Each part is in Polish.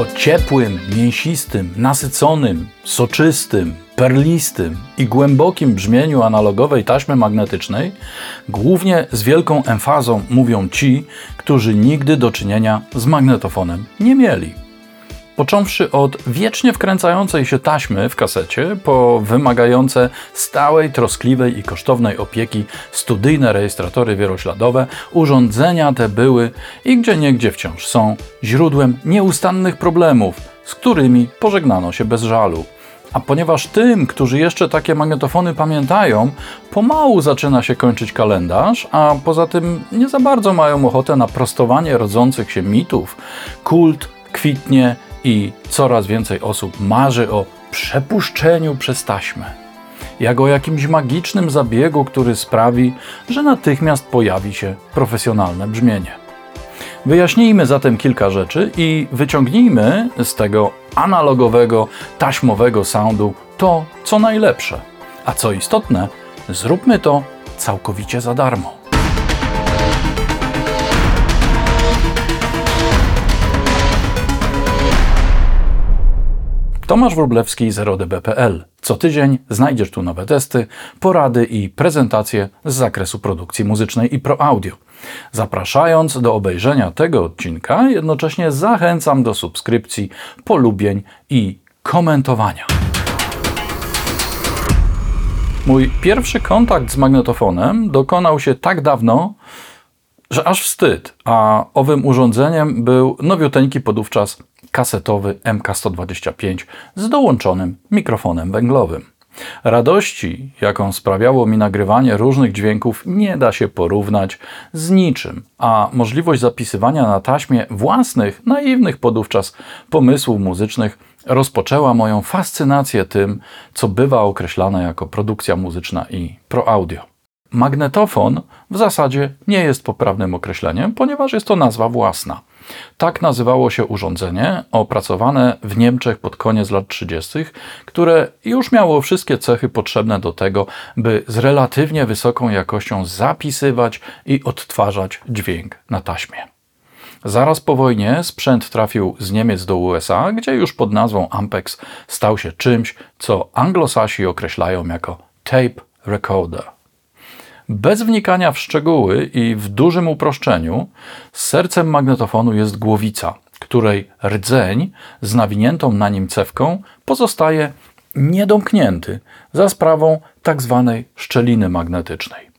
O ciepłym, mięsistym, nasyconym, soczystym, perlistym i głębokim brzmieniu analogowej taśmy magnetycznej głównie z wielką emfazą mówią ci, którzy nigdy do czynienia z magnetofonem nie mieli. Począwszy od wiecznie wkręcającej się taśmy w kasecie, po wymagające stałej, troskliwej i kosztownej opieki studyjne rejestratory wielośladowe, urządzenia te były i gdzie niegdzie wciąż są źródłem nieustannych problemów, z którymi pożegnano się bez żalu. A ponieważ tym, którzy jeszcze takie magnetofony pamiętają, pomału zaczyna się kończyć kalendarz, a poza tym nie za bardzo mają ochotę na prostowanie rodzących się mitów, kult kwitnie i coraz więcej osób marzy o przepuszczeniu przez taśmę. Jak o jakimś magicznym zabiegu, który sprawi, że natychmiast pojawi się profesjonalne brzmienie. Wyjaśnijmy zatem kilka rzeczy i wyciągnijmy z tego analogowego, taśmowego soundu to, co najlepsze. A co istotne, zróbmy to całkowicie za darmo. Tomasz Wróblewski z RODB.pl. Co tydzień znajdziesz tu nowe testy, porady i prezentacje z zakresu produkcji muzycznej i pro audio. Zapraszając do obejrzenia tego odcinka, jednocześnie zachęcam do subskrypcji, polubień i komentowania. Mój pierwszy kontakt z magnetofonem dokonał się tak dawno, że aż wstyd, a owym urządzeniem był nowiuteńki podówczas kasetowy MK125 z dołączonym mikrofonem węglowym. Radości, jaką sprawiało mi nagrywanie różnych dźwięków, nie da się porównać z niczym, a możliwość zapisywania na taśmie własnych, naiwnych podówczas pomysłów muzycznych rozpoczęła moją fascynację tym, co bywa określane jako produkcja muzyczna i pro audio. Magnetofon w zasadzie nie jest poprawnym określeniem, ponieważ jest to nazwa własna. Tak nazywało się urządzenie opracowane w Niemczech pod koniec lat 30., które już miało wszystkie cechy potrzebne do tego, by z relatywnie wysoką jakością zapisywać i odtwarzać dźwięk na taśmie. Zaraz po wojnie sprzęt trafił z Niemiec do USA, gdzie już pod nazwą Ampex stał się czymś, co anglosasi określają jako tape recorder. Bez wnikania w szczegóły i w dużym uproszczeniu, sercem magnetofonu jest głowica, której rdzeń z nawiniętą na nim cewką pozostaje niedomknięty za sprawą tzw. Tak szczeliny magnetycznej.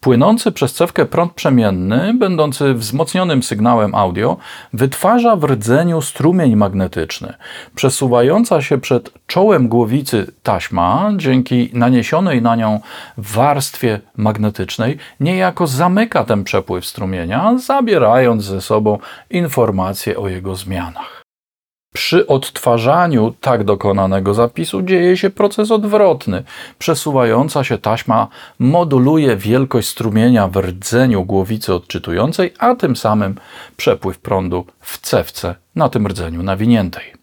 Płynący przez cewkę prąd przemienny, będący wzmocnionym sygnałem audio, wytwarza w rdzeniu strumień magnetyczny. Przesuwająca się przed czołem głowicy taśma, dzięki naniesionej na nią warstwie magnetycznej, niejako zamyka ten przepływ strumienia, zabierając ze sobą informacje o jego zmianach. Przy odtwarzaniu tak dokonanego zapisu dzieje się proces odwrotny. Przesuwająca się taśma moduluje wielkość strumienia w rdzeniu głowicy odczytującej, a tym samym przepływ prądu w cewce na tym rdzeniu nawiniętej.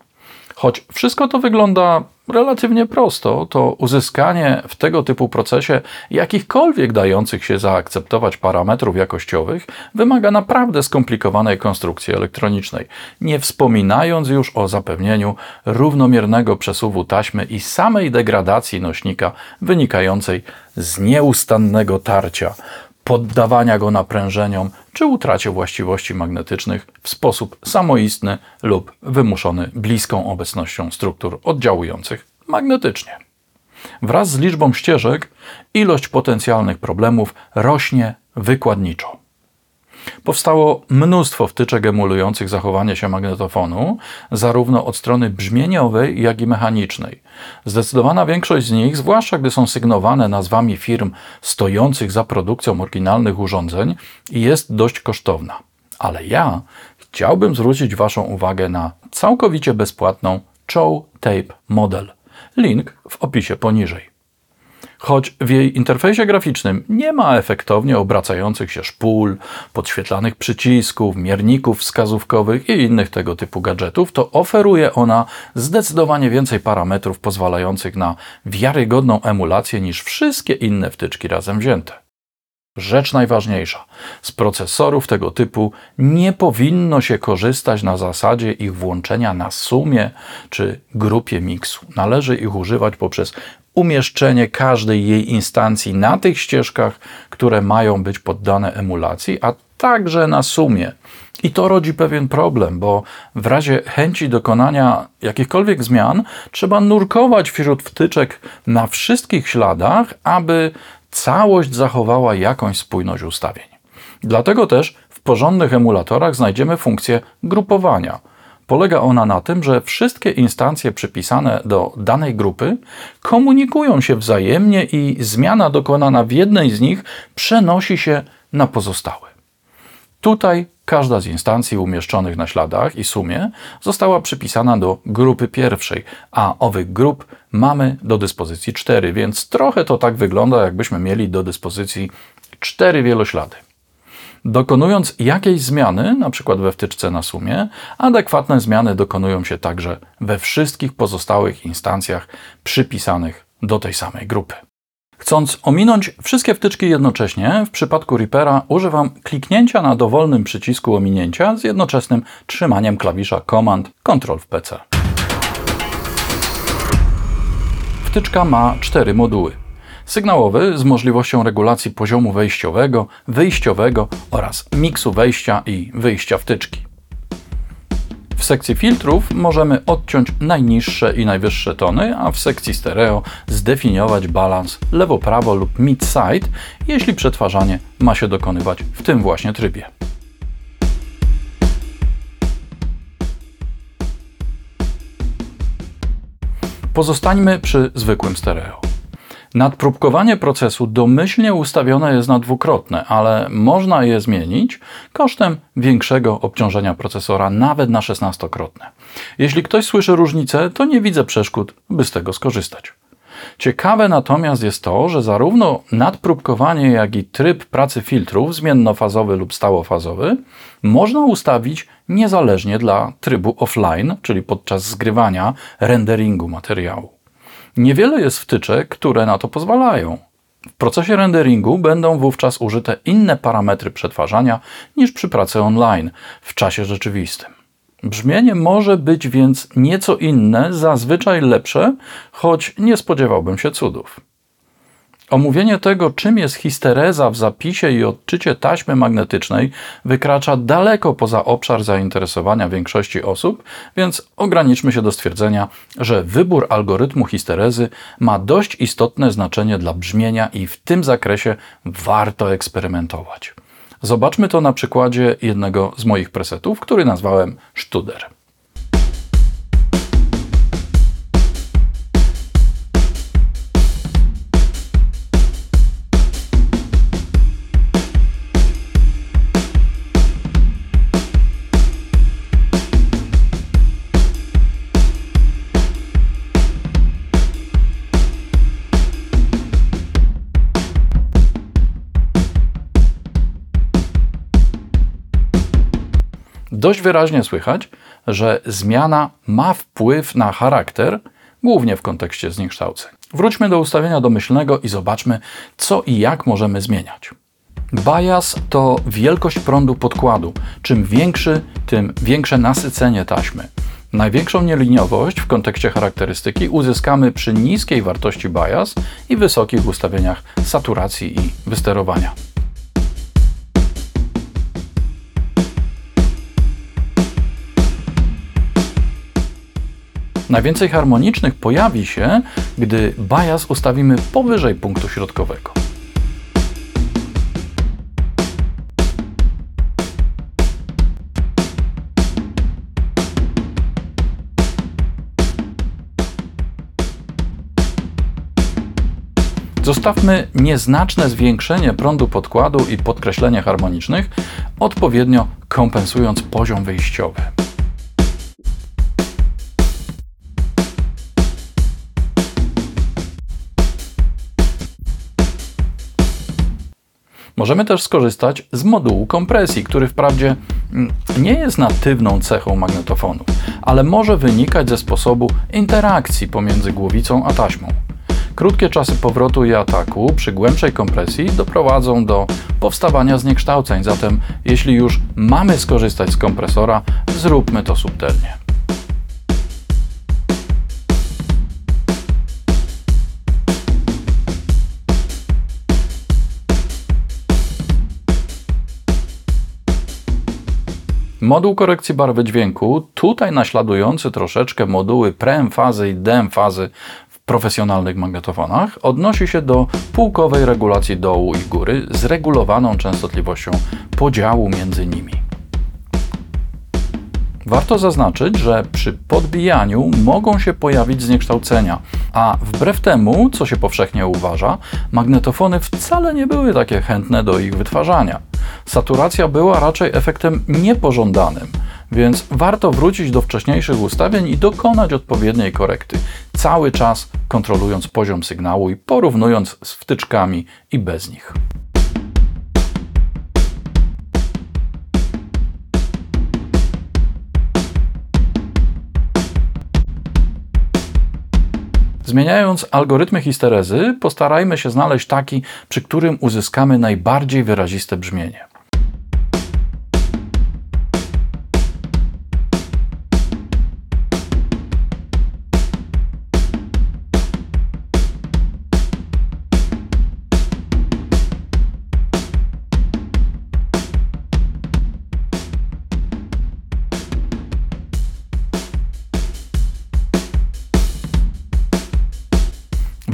Choć wszystko to wygląda relatywnie prosto, to uzyskanie w tego typu procesie jakichkolwiek dających się zaakceptować parametrów jakościowych wymaga naprawdę skomplikowanej konstrukcji elektronicznej, nie wspominając już o zapewnieniu równomiernego przesuwu taśmy i samej degradacji nośnika wynikającej z nieustannego tarcia poddawania go naprężeniom czy utracie właściwości magnetycznych w sposób samoistny lub wymuszony bliską obecnością struktur oddziałujących magnetycznie. Wraz z liczbą ścieżek ilość potencjalnych problemów rośnie wykładniczo. Powstało mnóstwo wtyczek emulujących zachowanie się magnetofonu, zarówno od strony brzmieniowej, jak i mechanicznej. Zdecydowana większość z nich, zwłaszcza gdy są sygnowane nazwami firm stojących za produkcją oryginalnych urządzeń, jest dość kosztowna. Ale ja chciałbym zwrócić Waszą uwagę na całkowicie bezpłatną Chow Tape Model. Link w opisie poniżej. Choć w jej interfejsie graficznym nie ma efektownie obracających się szpul, podświetlanych przycisków, mierników wskazówkowych i innych tego typu gadżetów, to oferuje ona zdecydowanie więcej parametrów pozwalających na wiarygodną emulację niż wszystkie inne wtyczki razem wzięte. Rzecz najważniejsza. Z procesorów tego typu nie powinno się korzystać na zasadzie ich włączenia na sumie czy grupie miksu. Należy ich używać poprzez umieszczenie każdej jej instancji na tych ścieżkach, które mają być poddane emulacji, a także na sumie. I to rodzi pewien problem, bo w razie chęci dokonania jakichkolwiek zmian trzeba nurkować wśród wtyczek na wszystkich śladach, aby całość zachowała jakąś spójność ustawień. Dlatego też w porządnych emulatorach znajdziemy funkcję grupowania. Polega ona na tym, że wszystkie instancje przypisane do danej grupy komunikują się wzajemnie i zmiana dokonana w jednej z nich przenosi się na pozostałe. Tutaj każda z instancji umieszczonych na śladach i sumie została przypisana do grupy pierwszej, a owych grup mamy do dyspozycji cztery, więc trochę to tak wygląda, jakbyśmy mieli do dyspozycji cztery wieloślady. Dokonując jakiejś zmiany, np. we wtyczce na sumie, adekwatne zmiany dokonują się także we wszystkich pozostałych instancjach przypisanych do tej samej grupy. Chcąc ominąć wszystkie wtyczki jednocześnie, w przypadku Reapera używam kliknięcia na dowolnym przycisku ominięcia z jednoczesnym trzymaniem klawisza Command Ctrl w PC. Wtyczka ma cztery moduły. Sygnałowy z możliwością regulacji poziomu wejściowego, wyjściowego oraz miksu wejścia i wyjścia wtyczki. W sekcji filtrów możemy odciąć najniższe i najwyższe tony, a w sekcji stereo zdefiniować balans lewo-prawo lub mid-side, jeśli przetwarzanie ma się dokonywać w tym właśnie trybie. Pozostańmy przy zwykłym stereo. Nadpróbkowanie procesu domyślnie ustawione jest na dwukrotne, ale można je zmienić kosztem większego obciążenia procesora, nawet na szesnastokrotne. Jeśli ktoś słyszy różnicę, to nie widzę przeszkód, by z tego skorzystać. Ciekawe natomiast jest to, że zarówno nadpróbkowanie, jak i tryb pracy filtrów, zmiennofazowy lub stałofazowy, można ustawić niezależnie dla trybu offline, czyli podczas zgrywania renderingu materiału. Niewiele jest wtyczek, które na to pozwalają. W procesie renderingu będą wówczas użyte inne parametry przetwarzania niż przy pracy online w czasie rzeczywistym. Brzmienie może być więc nieco inne, zazwyczaj lepsze, choć nie spodziewałbym się cudów. Omówienie tego, czym jest histereza w zapisie i odczycie taśmy magnetycznej, wykracza daleko poza obszar zainteresowania większości osób, więc ograniczmy się do stwierdzenia, że wybór algorytmu histerezy ma dość istotne znaczenie dla brzmienia i w tym zakresie warto eksperymentować. Zobaczmy to na przykładzie jednego z moich presetów, który nazwałem Studer. Dość wyraźnie słychać, że zmiana ma wpływ na charakter, głównie w kontekście zniekształceń. Wróćmy do ustawienia domyślnego i zobaczmy, co i jak możemy zmieniać. Bias to wielkość prądu podkładu. Czym większy, tym większe nasycenie taśmy. Największą nieliniowość w kontekście charakterystyki uzyskamy przy niskiej wartości bias i wysokich ustawieniach saturacji i wysterowania. Najwięcej harmonicznych pojawi się, gdy bias ustawimy powyżej punktu środkowego. Zostawmy nieznaczne zwiększenie prądu podkładu i podkreślenie harmonicznych, odpowiednio kompensując poziom wyjściowy. Możemy też skorzystać z modułu kompresji, który wprawdzie mm, nie jest natywną cechą magnetofonu, ale może wynikać ze sposobu interakcji pomiędzy głowicą a taśmą. Krótkie czasy powrotu i ataku przy głębszej kompresji doprowadzą do powstawania zniekształceń, zatem jeśli już mamy skorzystać z kompresora, zróbmy to subtelnie. Moduł korekcji barwy dźwięku, tutaj naśladujący troszeczkę moduły preemfazy i deemfazy w profesjonalnych magnetofonach, odnosi się do półkowej regulacji dołu i góry z regulowaną częstotliwością podziału między nimi. Warto zaznaczyć, że przy podbijaniu mogą się pojawić zniekształcenia, a wbrew temu, co się powszechnie uważa, magnetofony wcale nie były takie chętne do ich wytwarzania. Saturacja była raczej efektem niepożądanym, więc warto wrócić do wcześniejszych ustawień i dokonać odpowiedniej korekty, cały czas kontrolując poziom sygnału i porównując z wtyczkami i bez nich. Zmieniając algorytmy histerezy, postarajmy się znaleźć taki, przy którym uzyskamy najbardziej wyraziste brzmienie.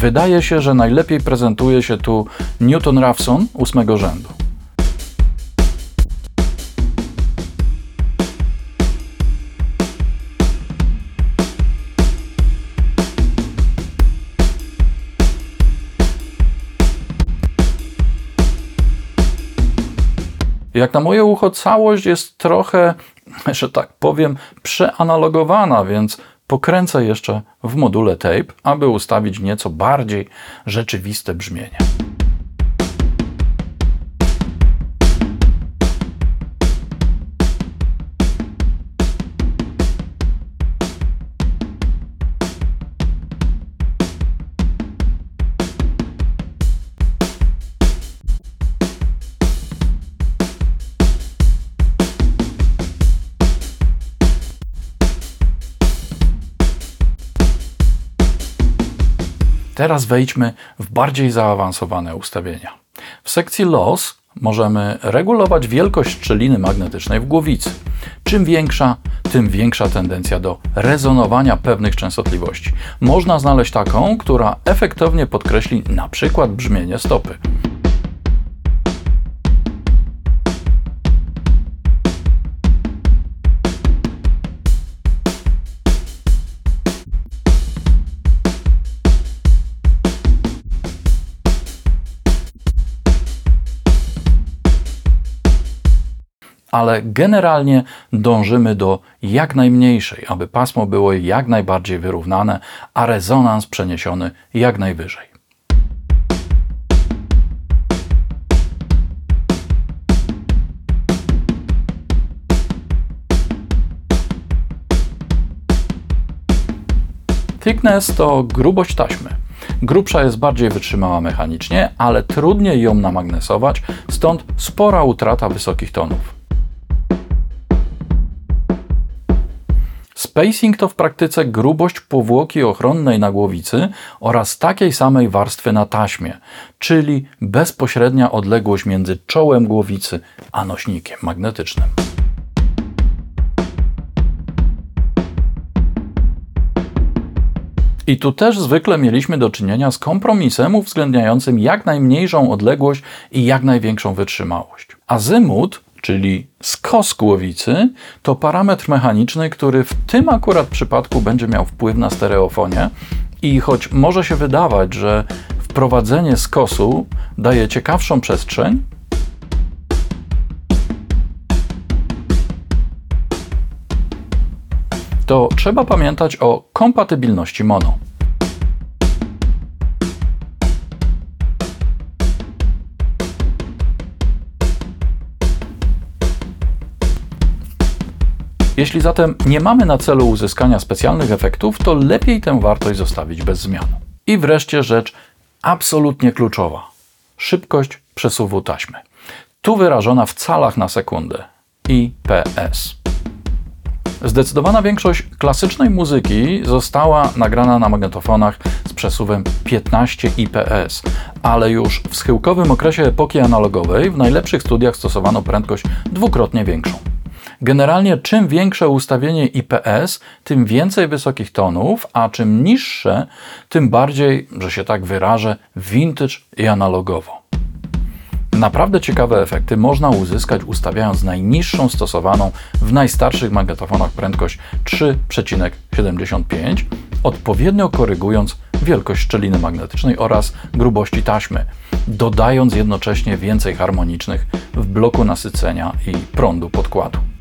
Wydaje się, że najlepiej prezentuje się tu Newton Raphson ósmego rzędu. Jak na moje ucho, całość jest trochę, że tak powiem, przeanalogowana, więc pokręcę jeszcze w module tape, aby ustawić nieco bardziej rzeczywiste brzmienie. Teraz wejdźmy w bardziej zaawansowane ustawienia. W sekcji Loss możemy regulować wielkość szczeliny magnetycznej w głowicy. Czym większa, tym większa tendencja do rezonowania pewnych częstotliwości. Można znaleźć taką, która efektownie podkreśli na przykład brzmienie stopy. Ale generalnie dążymy do jak najmniejszej, aby pasmo było jak najbardziej wyrównane, a rezonans przeniesiony jak najwyżej. Thickness to grubość taśmy. Grubsza jest bardziej wytrzymała mechanicznie, ale trudniej ją namagnesować, stąd spora utrata wysokich tonów. Spacing to w praktyce grubość powłoki ochronnej na głowicy oraz takiej samej warstwy na taśmie, czyli bezpośrednia odległość między czołem głowicy a nośnikiem magnetycznym. I tu też zwykle mieliśmy do czynienia z kompromisem uwzględniającym jak najmniejszą odległość i jak największą wytrzymałość. Azymut czyli skos głowicy, to parametr mechaniczny, który w tym akurat przypadku będzie miał wpływ na stereofonię. I choć może się wydawać, że wprowadzenie skosu daje ciekawszą przestrzeń, to trzeba pamiętać o kompatybilności mono. Jeśli zatem nie mamy na celu uzyskania specjalnych efektów, to lepiej tę wartość zostawić bez zmian. I wreszcie rzecz absolutnie kluczowa. Szybkość przesuwu taśmy. Tu wyrażona w calach na sekundę. IPS. Zdecydowana większość klasycznej muzyki została nagrana na magnetofonach z przesuwem 15 IPS, ale już w schyłkowym okresie epoki analogowej w najlepszych studiach stosowano prędkość dwukrotnie większą. Generalnie czym większe ustawienie IPS, tym więcej wysokich tonów, a czym niższe, tym bardziej, że się tak wyrażę, vintage i analogowo. Naprawdę ciekawe efekty można uzyskać ustawiając najniższą stosowaną w najstarszych magnetofonach prędkość 3,75, odpowiednio korygując wielkość szczeliny magnetycznej oraz grubości taśmy, dodając jednocześnie więcej harmonicznych w bloku nasycenia i prądu podkładu.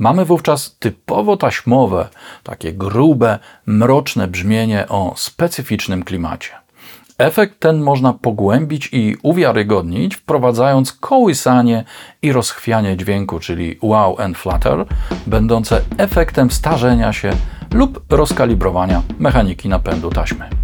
Mamy wówczas typowo taśmowe, takie grube, mroczne brzmienie o specyficznym klimacie. Efekt ten można pogłębić i uwiarygodnić, wprowadzając kołysanie i rozchwianie dźwięku, czyli wow and flutter, będące efektem starzenia się lub rozkalibrowania mechaniki napędu taśmy.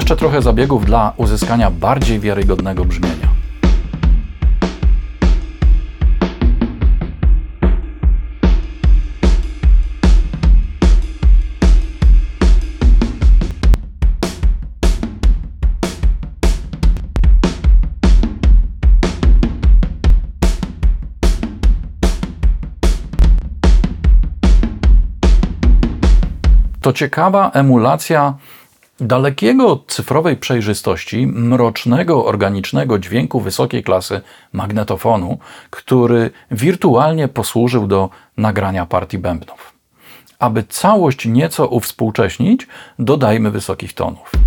Jeszcze trochę zabiegów dla uzyskania bardziej wiarygodnego brzmienia. To ciekawa emulacja dalekiego od cyfrowej przejrzystości, mrocznego, organicznego dźwięku wysokiej klasy magnetofonu, który wirtualnie posłużył do nagrania partii bębnów. Aby całość nieco uwspółcześnić, dodajmy wysokich tonów.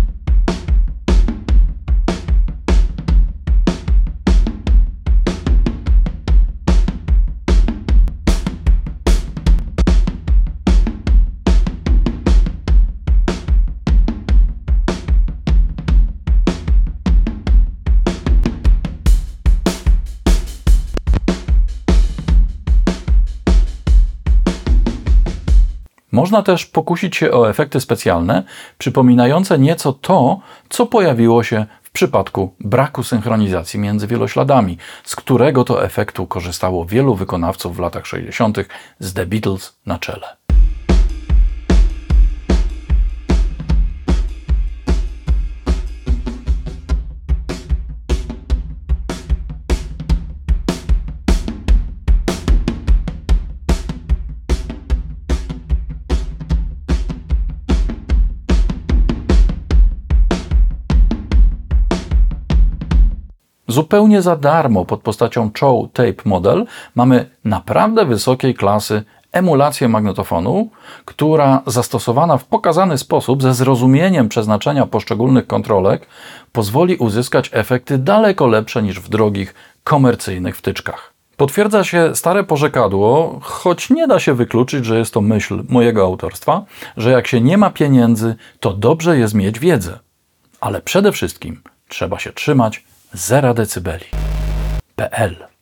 Można też pokusić się o efekty specjalne, przypominające nieco to, co pojawiło się w przypadku braku synchronizacji między wielośladami, z którego to efektu korzystało wielu wykonawców w latach 60. z The Beatles na czele. Zupełnie za darmo pod postacią Chow Tape Model mamy naprawdę wysokiej klasy emulację magnetofonu, która zastosowana w pokazany sposób ze zrozumieniem przeznaczenia poszczególnych kontrolek pozwoli uzyskać efekty daleko lepsze niż w drogich komercyjnych wtyczkach. Potwierdza się stare porzekadło, choć nie da się wykluczyć, że jest to myśl mojego autorstwa, że jak się nie ma pieniędzy, to dobrze jest mieć wiedzę. Ale przede wszystkim trzeba się trzymać 0 decybeli. PL